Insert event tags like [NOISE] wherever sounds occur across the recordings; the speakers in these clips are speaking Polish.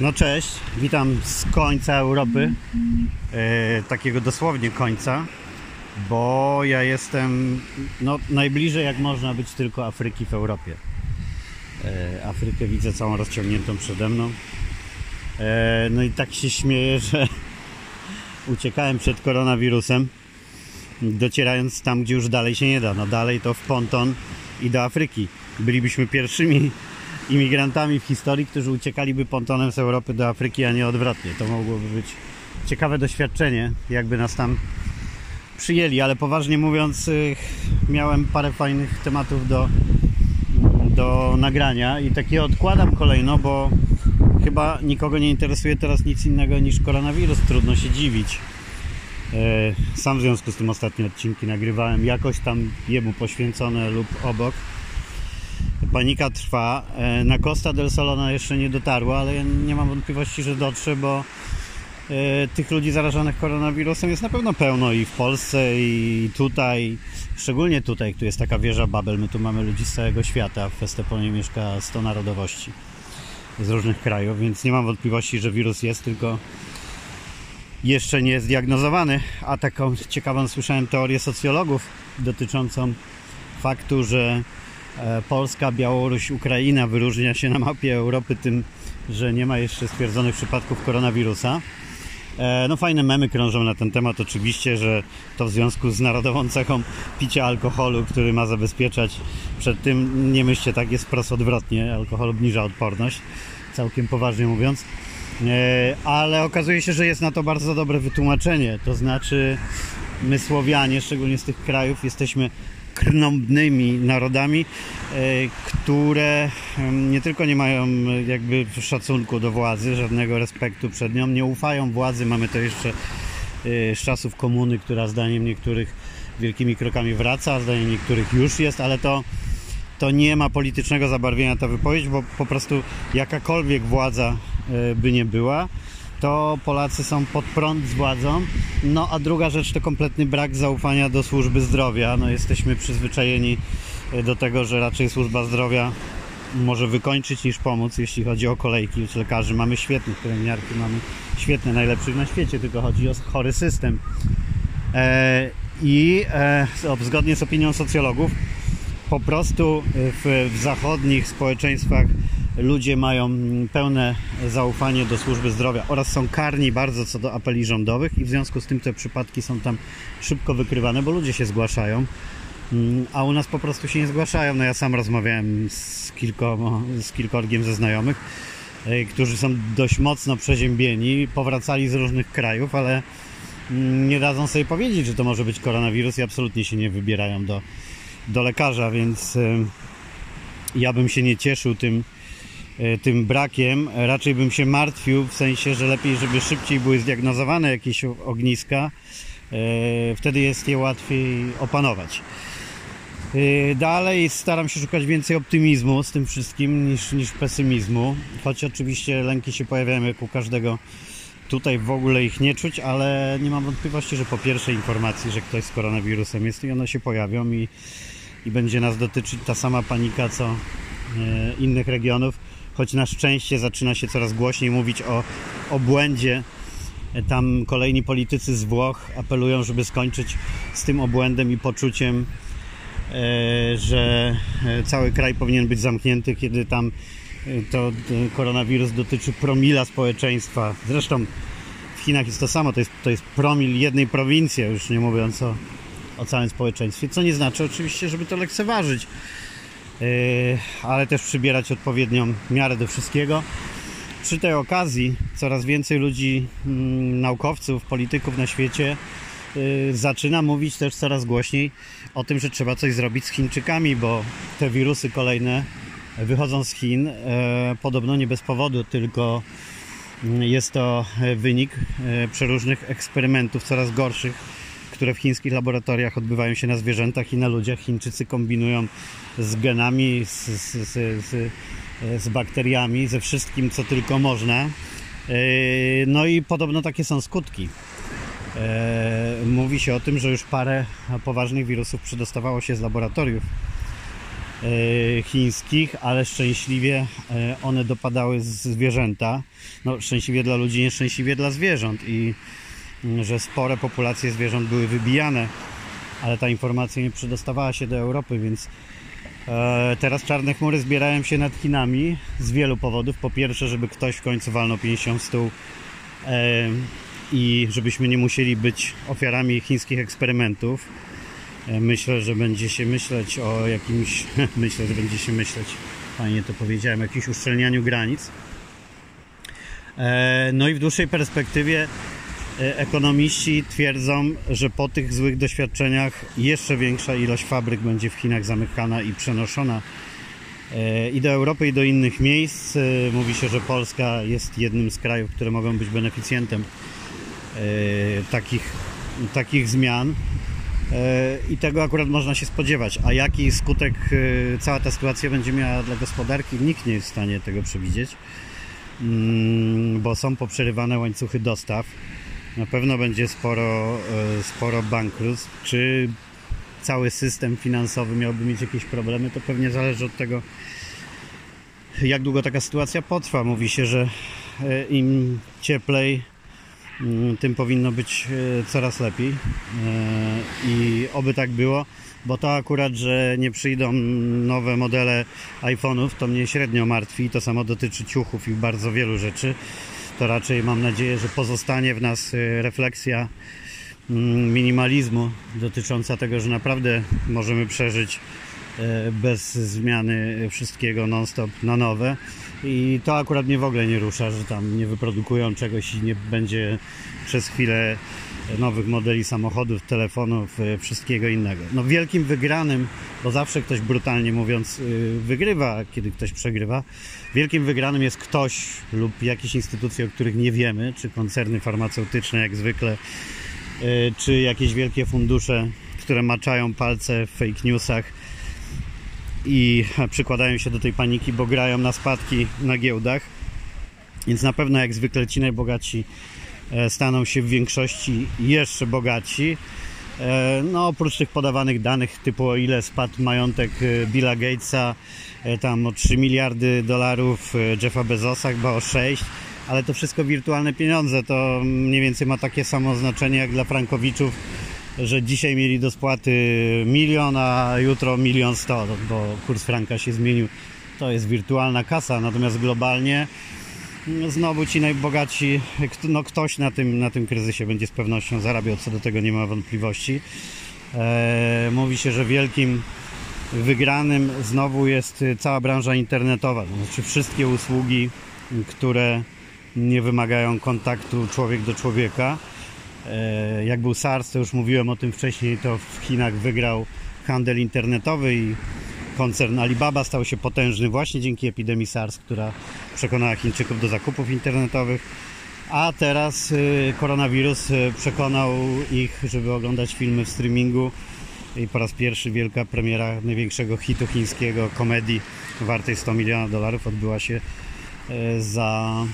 No cześć, witam z końca Europy, e, takiego dosłownie końca, bo ja jestem no, najbliżej jak można być tylko Afryki w Europie. E, Afrykę widzę całą rozciągniętą przede mną. E, no i tak się śmieję, [LAUGHS] że uciekałem przed koronawirusem, docierając tam, gdzie już dalej się nie da. No dalej to w ponton i do Afryki. Bylibyśmy pierwszymi imigrantami w historii, którzy uciekaliby pontonem z Europy do Afryki, a nie odwrotnie. To mogłoby być ciekawe doświadczenie, jakby nas tam przyjęli, ale poważnie mówiąc, y, miałem parę fajnych tematów do, do nagrania i takie odkładam kolejno, bo chyba nikogo nie interesuje teraz nic innego niż koronawirus. Trudno się dziwić. E, sam w związku z tym ostatnie odcinki nagrywałem jakoś tam jemu poświęcone lub obok panika trwa. E, na Costa del Solona jeszcze nie dotarło, ale ja nie mam wątpliwości, że dotrze, bo e, tych ludzi zarażonych koronawirusem jest na pewno pełno i w Polsce, i tutaj, szczególnie tutaj, tu jest taka wieża Babel, my tu mamy ludzi z całego świata, w Esteponie mieszka 100 narodowości z różnych krajów, więc nie mam wątpliwości, że wirus jest, tylko jeszcze nie jest zdiagnozowany, a taką ciekawą słyszałem teorię socjologów dotyczącą faktu, że Polska, Białoruś, Ukraina wyróżnia się na mapie Europy tym, że nie ma jeszcze stwierdzonych przypadków koronawirusa. E, no fajne memy krążą na ten temat oczywiście, że to w związku z narodową cechą picia alkoholu, który ma zabezpieczać przed tym, nie myślcie tak, jest wprost odwrotnie, alkohol obniża odporność, całkiem poważnie mówiąc. E, ale okazuje się, że jest na to bardzo dobre wytłumaczenie, to znaczy my Słowianie, szczególnie z tych krajów, jesteśmy krnąbnymi narodami, e, które nie tylko nie mają jakby szacunku do władzy, żadnego respektu przed nią, nie ufają władzy. Mamy to jeszcze e, z czasów komuny, która zdaniem niektórych wielkimi krokami wraca, zdaniem niektórych już jest, ale to, to nie ma politycznego zabarwienia ta wypowiedź, bo po prostu jakakolwiek władza e, by nie była, to Polacy są pod prąd z władzą. No a druga rzecz to kompletny brak zaufania do służby zdrowia. No, jesteśmy przyzwyczajeni e, do tego, że raczej służba zdrowia może wykończyć niż pomóc, jeśli chodzi o kolejki u lekarzy. Mamy świetnych pielęgniarki, mamy świetne, najlepszych na świecie, tylko chodzi o chory system. E, I e, zgodnie z opinią socjologów, po prostu w, w zachodnich społeczeństwach ludzie mają pełne zaufanie do służby zdrowia oraz są karni bardzo co do apeli rządowych i w związku z tym te przypadki są tam szybko wykrywane, bo ludzie się zgłaszają. Mm, a u nas po prostu się nie zgłaszają. No ja sam rozmawiałem z, kilkoma, z kilkorgiem ze znajomych, e, którzy są dość mocno przeziębieni, powracali z różnych krajów, ale mm, nie dadzą sobie powiedzieć, że to może być koronawirus i absolutnie się nie wybierają do, do lekarza, więc e, ja bym się nie cieszył tym, tym brakiem. Raczej bym się martwił w sensie, że lepiej, żeby szybciej były zdiagnozowane jakieś ogniska. E, wtedy jest je łatwiej opanować. E, dalej staram się szukać więcej optymizmu z tym wszystkim niż, niż pesymizmu, choć oczywiście lęki się pojawiają jak u każdego. Tutaj w ogóle ich nie czuć, ale nie mam wątpliwości, że po pierwszej informacji, że ktoś z koronawirusem jest i one się pojawią i, i będzie nas dotyczyć ta sama panika co innych regionów choć na szczęście zaczyna się coraz głośniej mówić o, o błędzie. Tam kolejni politycy z Włoch apelują, żeby skończyć z tym obłędem i poczuciem, e, że e, cały kraj powinien być zamknięty, kiedy tam e, to koronawirus dotyczy promila społeczeństwa. Zresztą w Chinach jest to samo, to jest, to jest promil jednej prowincji, już nie mówiąc o, o całym społeczeństwie, co nie znaczy oczywiście, żeby to lekceważyć. Yy, ale też przybierać odpowiednią miarę do wszystkiego. Przy tej okazji coraz więcej ludzi, mm, naukowców, polityków na świecie yy, zaczyna mówić też coraz głośniej o tym, że trzeba coś zrobić z Chińczykami, bo te wirusy kolejne wychodzą z Chin. Yy, podobno nie bez powodu, tylko mm, jest to wynik przeróżnych eksperymentów coraz gorszych które w chińskich laboratoriach odbywają się na zwierzętach i na ludziach. Chińczycy kombinują z genami, z, z, z, z bakteriami, ze wszystkim, co tylko można. E, no i podobno takie są skutki. E, mówi się o tym, że już parę poważnych wirusów przedostawało się z laboratoriów e, chińskich, ale szczęśliwie one dopadały zwierzęta. No, szczęśliwie dla ludzi, nieszczęśliwie dla zwierząt i że spore populacje zwierząt były wybijane, ale ta informacja nie przedostawała się do Europy, więc e, teraz czarne chmury zbierają się nad Chinami z wielu powodów. Po pierwsze, żeby ktoś w końcu walnął 50 w stół i żebyśmy nie musieli być ofiarami chińskich eksperymentów. E, myślę, że będzie się myśleć o jakimś, [LAUGHS] myślę, że będzie się myśleć, fajnie to powiedziałem, jakimś uszczelnianiu granic. E, no i w dłuższej perspektywie e, ekonomiści twierdzą, że po tych złych doświadczeniach jeszcze większa ilość fabryk będzie w Chinach zamykana i przenoszona i do Europy, i do innych miejsc. Mówi się, że Polska jest jednym z krajów, które mogą być beneficjentem takich, takich zmian. E, i tego akurat można się spodziewać. A jaki skutek e, cała ta sytuacja będzie miała dla gospodarki, nikt nie jest w stanie tego przewidzieć, mm, bo są poprzerywane łańcuchy dostaw. Na pewno będzie sporo, e, sporo bankructw. Czy cały system finansowy miałby mieć jakieś problemy, to pewnie zależy od tego, jak długo taka sytuacja potrwa. Mówi się, że im cieplej, Mm, tym powinno być e, coraz lepiej e, i oby tak było, bo to akurat, że nie przyjdą nowe modele iPhone'ów, to mnie średnio martwi. To samo dotyczy ciuchów i bardzo wielu rzeczy. To raczej mam nadzieję, że pozostanie w nas e, refleksja mm, minimalizmu dotycząca tego, że naprawdę możemy przeżyć bez zmiany wszystkiego non-stop na nowe. I to akurat mnie w ogóle nie rusza, że tam nie wyprodukują czegoś i nie będzie przez chwilę nowych modeli samochodów, telefonów, e, wszystkiego innego. No wielkim wygranym, bo zawsze ktoś brutalnie mówiąc e, wygrywa, kiedy ktoś przegrywa. Wielkim wygranym jest ktoś lub jakieś instytucje, o których nie wiemy, czy koncerny farmaceutyczne jak zwykle, e, czy jakieś wielkie fundusze, które maczają palce w fake newsach i przykładają się do tej paniki, bo grają na spadki na giełdach. Więc na pewno jak zwykle ci najbogatsi staną się w większości jeszcze bogatsi. E, no oprócz tych podawanych danych typu o ile spadł majątek e, Billa Gatesa tam o 3 miliardy dolarów, Jeffa Bezosa chyba o 6 ale to wszystko wirtualne pieniądze to mniej więcej ma takie samo znaczenie jak dla frankowiczów że dzisiaj mieli do spłaty milion, a jutro milion sto, bo kurs franka się zmienił. To jest wirtualna kasa, natomiast globalnie znowu ci najbogatsi, no ktoś na tym, na tym kryzysie będzie z pewnością zarabiał, co do tego nie ma wątpliwości. Eee, mówi się, że wielkim wygranym znowu jest cała branża internetowa, to znaczy wszystkie usługi, które nie wymagają kontaktu człowiek do człowieka. E, jak był SARS, to już mówiłem o tym wcześniej, to w Chinach wygrał handel internetowy i koncern Alibaba stał się potężny właśnie dzięki epidemii SARS, która przekonała Chińczyków do zakupów internetowych. A teraz y, koronawirus y, przekonał ich, żeby oglądać filmy w streamingu i po raz pierwszy wielka premiera największego hitu chińskiego komedii wartej 100 milionów dolarów odbyła się y, za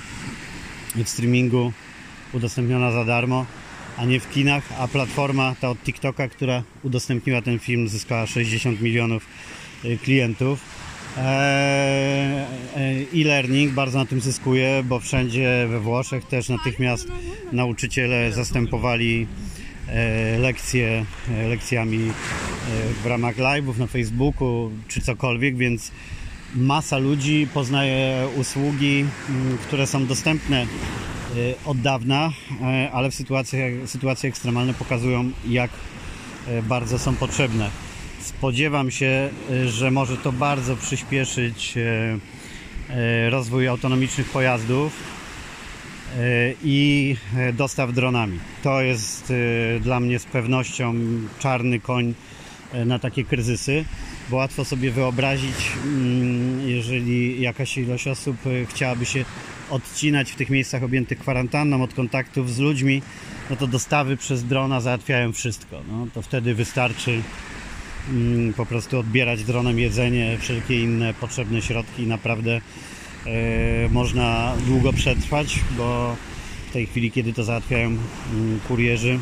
w streamingu udostępniona za darmo a nie w kinach, a platforma ta od TikToka, która udostępniła ten film, zyskała 60 milionów klientów. E, e-learning bardzo na tym zyskuje, bo wszędzie we Włoszech też natychmiast nauczyciele zastępowali e, lekcje lekcjami w ramach live'ów na Facebooku czy cokolwiek, więc masa ludzi poznaje usługi, które są dostępne Y, od dawna, y, ale w sytuacjach, sytuacje ekstremalne pokazują, jak y, bardzo są potrzebne. Spodziewam się, że może to bardzo przyspieszyć rozwój autonomicznych pojazdów i dostaw dronami. To jest dla mnie z pewnością czarny koń na takie kryzysy, bo łatwo sobie wyobrazić, mm, jeżeli jakaś ilość osób chciałaby się odcinać w tych miejscach objętych kwarantanną od kontaktów z ludźmi, no to dostawy przez drona załatwiają wszystko. No, to wtedy wystarczy po prostu odbierać dronem jedzenie, wszelkie inne potrzebne środki i naprawdę e, można długo przetrwać, bo w tej chwili, kiedy to załatwiają mm, kurierzy,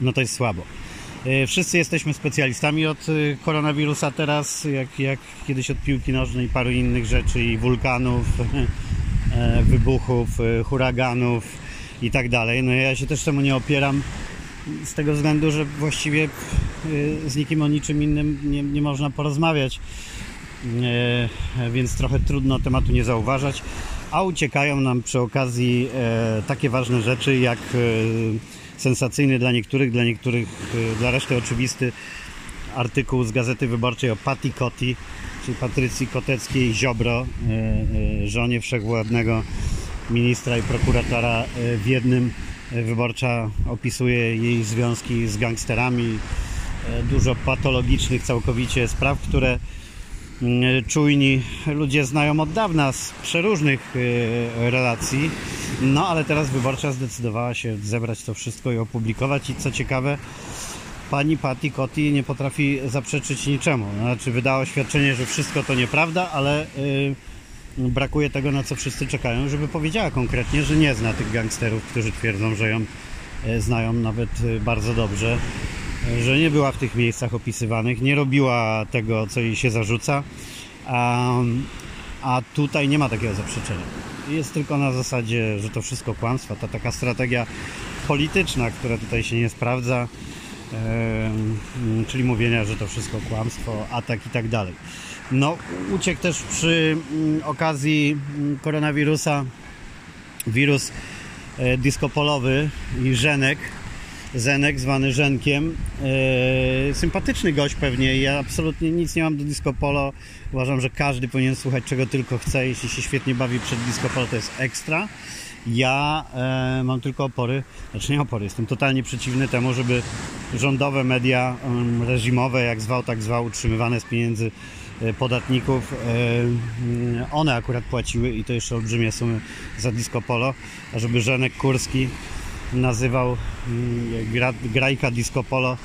no to jest słabo. E, Wszyscy jesteśmy specjalistami od e, koronawirusa teraz, jak, jak kiedyś od piłki nożnej paru innych rzeczy, i wulkanów, [LAUGHS] wybuchów, huraganów i tak dalej. No ja się też temu nie opieram z tego względu, że właściwie e, z nikim o niczym innym nie, nie można porozmawiać, E, więc trochę trudno tematu nie zauważać, a uciekają nam przy okazji e, takie ważne rzeczy jak e, sensacyjny dla niektórych, dla niektórych, dla reszty oczywisty artykuł z Gazety Wyborczej o Patti Cotti, czyli Patrycji Koteckiej Ziobro, żonie wszechwładnego ministra i prokuratora w jednym. Wyborcza opisuje jej związki z gangsterami, e, dużo patologicznych całkowicie spraw, które mm, czujni ludzie znają od dawna z przeróżnych e, relacji. No ale teraz wyborcza zdecydowała się zebrać to wszystko i opublikować i co ciekawe pani Patti Cotti nie potrafi zaprzeczyć niczemu. Znaczy wydała oświadczenie, że wszystko to nieprawda, ale y, brakuje tego, na co wszyscy czekają, żeby powiedziała konkretnie, że nie zna tych gangsterów, którzy twierdzą, że ją e, znają nawet e, bardzo dobrze, e, że nie była w tych miejscach opisywanych, nie robiła tego, co jej się zarzuca, a, a tutaj nie ma takiego zaprzeczenia. Jest tylko na zasadzie, że to wszystko kłamstwa, ta taka strategia polityczna, która tutaj się nie sprawdza, czyli mówienia, że to wszystko kłamstwo, atak i tak dalej. No, uciekł też przy mm, okazji mm, koronawirusa wirus e, diskopolowy i Żenek, Zenek zwany Żenkiem. E, sympatyczny gość pewnie. Ja absolutnie nic nie mam do disco polo. Uważam, że każdy powinien słuchać czego tylko chce. Jeśli się świetnie bawi przed disco polo, to jest ekstra. Ja e, mam tylko opory, znaczy nie opory, jestem totalnie przeciwny temu, żeby rządowe media em, reżimowe, jak zwał, tak zwał, utrzymywane z pieniędzy e, podatników, e, mm, one akurat płaciły i to jeszcze olbrzymie sumy za disco polo, a żeby Żenek Kurski nazywał mm, gra, grajka disco polo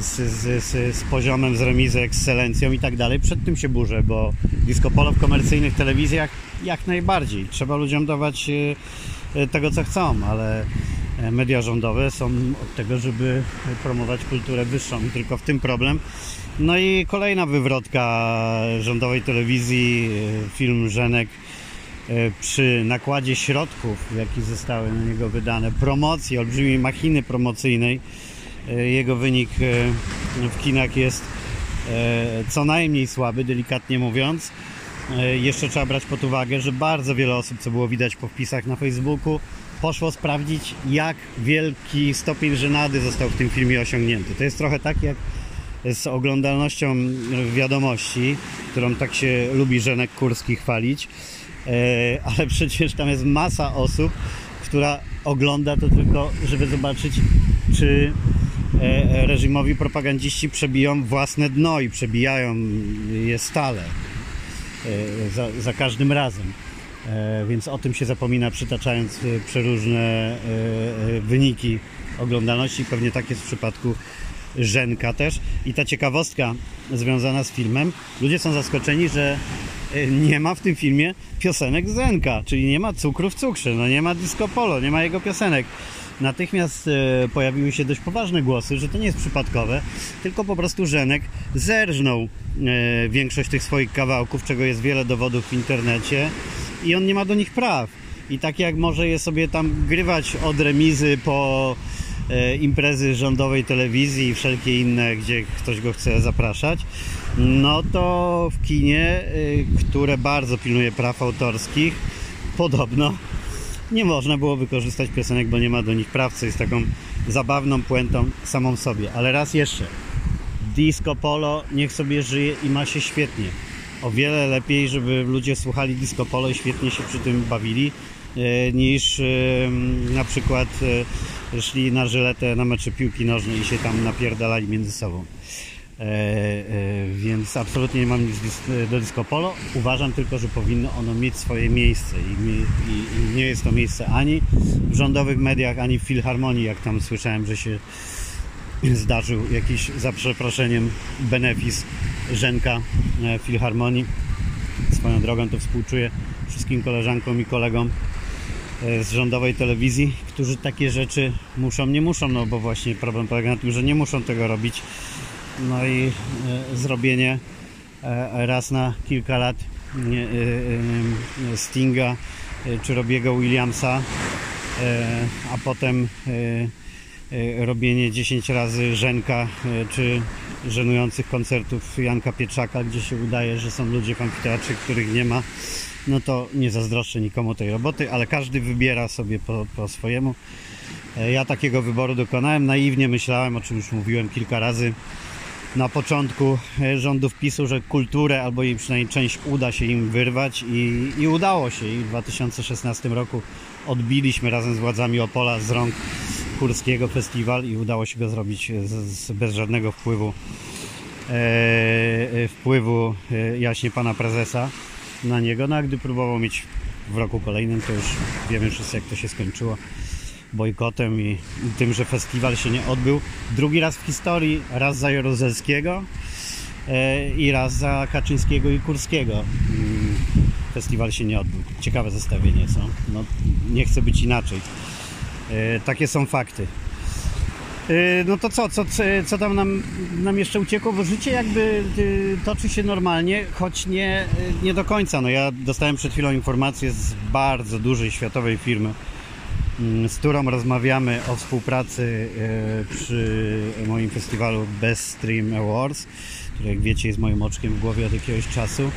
z, z, z, z poziomem, z remizy, ekscelencją i tak dalej. Przed tym się burzę, bo disco polo w komercyjnych telewizjach jak najbardziej. Trzeba ludziom dawać e, e, tego, co chcą, ale e, media rządowe są od tego, żeby promować kulturę wyższą i tylko w tym problem. No i kolejna wywrotka rządowej telewizji, film Żenek przy nakładzie środków, jakie zostały na niego wydane, promocji, olbrzymiej machiny promocyjnej, jego wynik w kinach jest co najmniej słaby, delikatnie mówiąc. E, Jeszcze trzeba brać pod uwagę, że bardzo wiele osób, co było widać po wpisach na Facebooku, poszło sprawdzić, jak wielki stopień żenady został w tym filmie osiągnięty. To jest trochę tak jak z oglądalnością wiadomości, którą tak się lubi Żenek Kurski chwalić, E, ale przecież tam jest masa osób, która ogląda to tylko, żeby zobaczyć, czy e, reżimowi propagandziści przebiją własne dno i przebijają je stale za, za każdym razem. E, Więc o tym się zapomina, przytaczając e, przeróżne e, e, wyniki oglądalności. Pewnie tak jest w przypadku Żenka też. I ta ciekawostka związana z filmem. Ludzie są zaskoczeni, że e, nie ma w tym filmie piosenek Zenka, czyli nie ma cukru w cukrze, no nie ma disco polo, nie ma jego piosenek. Natychmiast e, pojawiły się dość poważne głosy, że to nie jest przypadkowe, tylko po prostu Żenek zerżnął e, większość tych swoich kawałków, czego jest wiele dowodów w internecie i on nie ma do nich praw. I tak jak może je sobie tam grywać od remizy po e, imprezy rządowej telewizji i wszelkie inne, gdzie ktoś go chce zapraszać, no to w kinie, które bardzo pilnuje praw autorskich, podobno nie można było wykorzystać piosenek, bo nie ma do nich praw, co jest taką zabawną puentą samą sobie. Ale raz jeszcze, disco polo niech sobie żyje i ma się świetnie. O wiele lepiej, żeby ludzie słuchali disco polo i świetnie się przy tym bawili, e, niż e, na przykład e, szli na żyletę na mecze piłki nożnej i się tam napierdalali między sobą. E, e, więc absolutnie nie mam nic do disco polo. Uważam tylko, że powinno ono mieć swoje miejsce i, nie jest to miejsce ani w rządowych mediach, ani w filharmonii, jak tam słyszałem, że się zdarzył jakiś, za przeproszeniem, benefis Żenka e, filharmonii. Swoją drogą to współczuję wszystkim koleżankom i kolegom, z rządowej telewizji, którzy takie rzeczy muszą, nie muszą, no bo właśnie problem polega na tym, że nie muszą tego robić. No i e, zrobienie e, raz na kilka lat e, Stinga czy Robiego Williamsa, a potem robienie 10 razy Żenka czy żenujących koncertów Janka Pietrzaka, gdzie się udaje, że są ludzie amfiteatrze, których nie ma, no to nie zazdroszczę nikomu tej roboty, ale każdy wybiera sobie po, po swojemu. Ja takiego wyboru dokonałem. Naiwnie myślałem, o czym już mówiłem kilka razy na początku e, rządów PiSu, że kulturę albo jej przynajmniej część uda się im wyrwać i, i udało się. I w 2016 roku odbiliśmy razem z władzami Opola z rąk Kurskiego festiwal i udało się go zrobić z, z, bez żadnego wpływu e, e, wpływu e, jaśnie pana prezesa na niego. No a gdy próbował mieć w roku kolejnym, to już wiemy wszyscy jak to się skończyło bojkotem i, tym, że festiwal się nie odbył. Drugi raz w historii, raz za Jaruzelskiego e, i raz za Kaczyńskiego i Kurskiego. Mm, Festiwal się nie odbył. Ciekawe zestawienie, co? No, nie chcę być inaczej. E, takie są fakty. E, No to co, co, co- tam nam, nam jeszcze uciekło? Bo życie jakby y, toczy się normalnie, choć nie, y, nie do końca. No ja dostałem przed chwilą informację z bardzo dużej światowej firmy, z którą rozmawiamy o współpracy e, przy moim festiwalu Best Stream Awards, który jak wiecie jest moim oczkiem w głowie od jakiegoś czasu.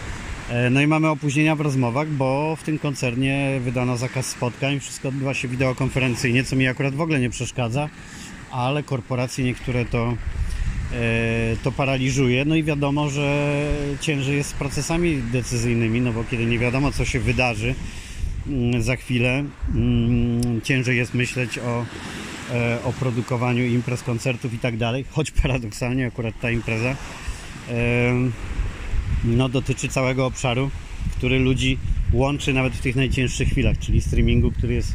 E, No i mamy opóźnienia w rozmowach, bo w tym koncernie wydano zakaz spotkań, wszystko odbywa się wideokonferencyjnie, co mi akurat w ogóle nie przeszkadza, ale korporacje niektóre to, e, to paraliżuje. No i wiadomo, że ciężej jest z procesami decyzyjnymi, no bo kiedy nie wiadomo co się wydarzy, mm, za chwilę mm, ciężej jest myśleć o, e, o produkowaniu imprez, koncertów i tak dalej, choć paradoksalnie akurat ta impreza no, dotyczy całego obszaru, który ludzi łączy nawet w tych najcięższych chwilach, czyli streamingu, który jest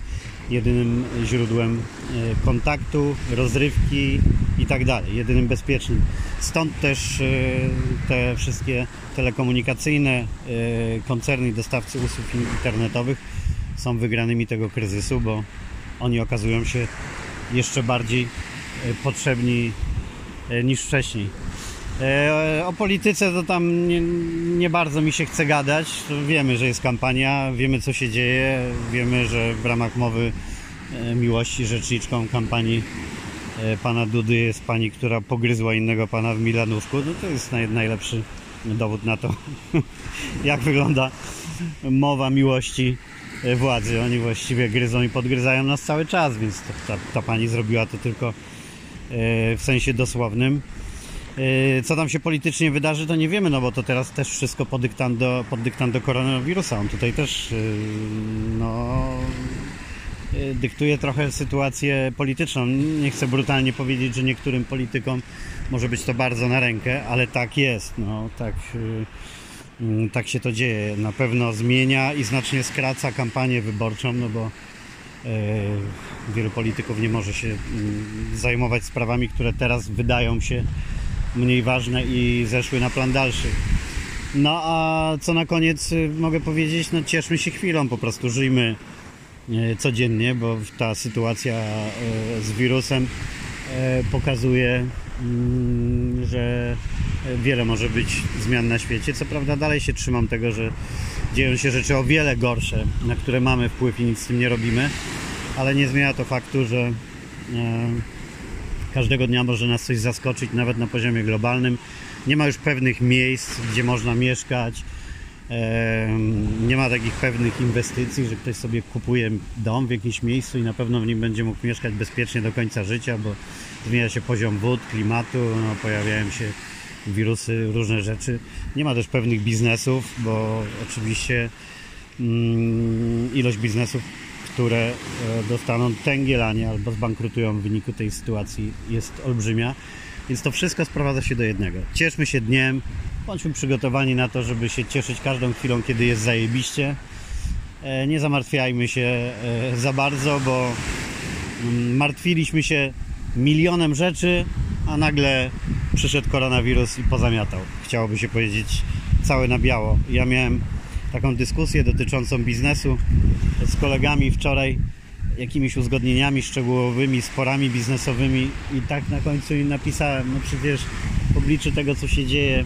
jedynym źródłem e, kontaktu, rozrywki i tak dalej, jedynym bezpiecznym. Stąd też e, te wszystkie telekomunikacyjne koncerny i dostawcy usług internetowych są wygranymi tego kryzysu, bo oni okazują się jeszcze bardziej e, potrzebni e, niż wcześniej. E, O polityce to tam nie, nie bardzo mi się chce gadać. Wiemy, że jest kampania, wiemy co się dzieje, wiemy, że w ramach mowy miłości rzeczniczką kampanii pana Dudy jest pani, która pogryzła innego pana w Milanówku. No to jest naj, najlepszy dowód na to, [LAUGHS] jak wygląda mowa miłości e, władzy. Oni właściwie gryzą i podgryzają nas cały czas, więc ta, ta pani zrobiła to tylko e, w sensie dosłownym. Yy, Co tam się politycznie wydarzy, to nie wiemy, no bo to teraz też wszystko pod dyktando, pod dyktando koronawirusa. On tutaj też yy, no, dyktuje trochę sytuację polityczną. Nie chcę brutalnie powiedzieć, że niektórym politykom może być to bardzo na rękę, ale tak jest. No, tak, yy, yy, tak się to dzieje. Na pewno zmienia i znacznie skraca kampanię wyborczą, no bo yy, wielu polityków nie może się yy, zajmować sprawami, które teraz wydają się mniej ważne i zeszły na plan dalszy. No a co na koniec y, mogę powiedzieć, no cieszmy się chwilą, po prostu żyjmy y, codziennie, bo ta sytuacja y, z wirusem y, pokazuje, mm, że wiele może być zmian na świecie. Co prawda dalej się trzymam tego, że dzieją się rzeczy o wiele gorsze, na które mamy wpływ i nic z tym nie robimy, ale nie zmienia to faktu, że e, Każdego dnia może nas coś zaskoczyć, nawet na poziomie globalnym. Nie ma już pewnych miejsc, gdzie można mieszkać. Nie ma takich pewnych inwestycji, że ktoś sobie kupuje dom w jakimś miejscu i na pewno w nim będzie mógł mieszkać bezpiecznie do końca życia, bo zmienia się poziom wód, klimatu, no, pojawiają się wirusy, różne rzeczy. Nie ma też pewnych biznesów, bo oczywiście mm, ilość biznesów, które e, dostaną tęgielanie albo zbankrutują w wyniku tej sytuacji jest olbrzymia. Więc to wszystko sprowadza się do jednego. Cieszmy się dniem, bądźmy przygotowani na to, żeby się cieszyć każdą chwilą, kiedy jest zajebiście. E, Nie zamartwiajmy się e, za bardzo, bo mm, martwiliśmy się milionem rzeczy, a nagle przyszedł koronawirus i pozamiatał. Chciałoby się powiedzieć całe na biało. Ja miałem taką dyskusję dotyczącą biznesu z kolegami wczoraj jakimiś uzgodnieniami szczegółowymi, sporami biznesowymi i tak na końcu im napisałem, no przecież w obliczu tego, co się dzieje,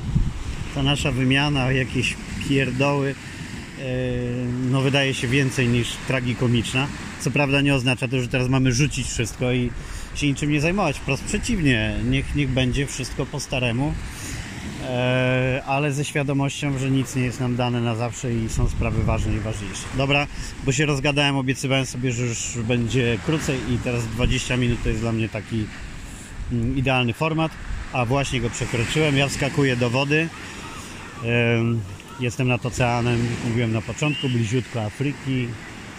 ta nasza wymiana, jakieś pierdoły, e, no wydaje się więcej niż tragikomiczna. Co prawda nie oznacza to, że teraz mamy rzucić wszystko i się niczym nie zajmować. Wprost przeciwnie, niech, niech będzie wszystko po staremu, ale ze świadomością, że nic nie jest nam dane na zawsze i są sprawy ważne i ważniejsze. Dobra, bo się rozgadałem, obiecywałem sobie, że już będzie krócej i teraz 20 minut to jest dla mnie taki mm, idealny format, a właśnie go przekroczyłem. Ja wskakuję do wody. Em, Jestem nad oceanem, mówiłem na początku, bliziutko Afryki,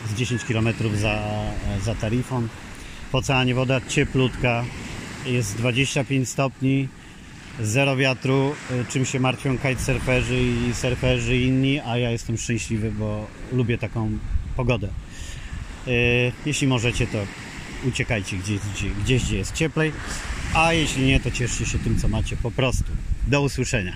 z 10 km za, za Tarifą. W oceanie woda cieplutka, jest 25 stopni, zero wiatru, y, czym się martwią kitesurferzy i surferzy inni, a ja jestem szczęśliwy, bo lubię taką pogodę. Y, Jeśli możecie, to uciekajcie gdzieś, gdzie, gdzieś, gdzie jest cieplej, a jeśli nie, to cieszcie się tym, co macie po prostu. Do usłyszenia.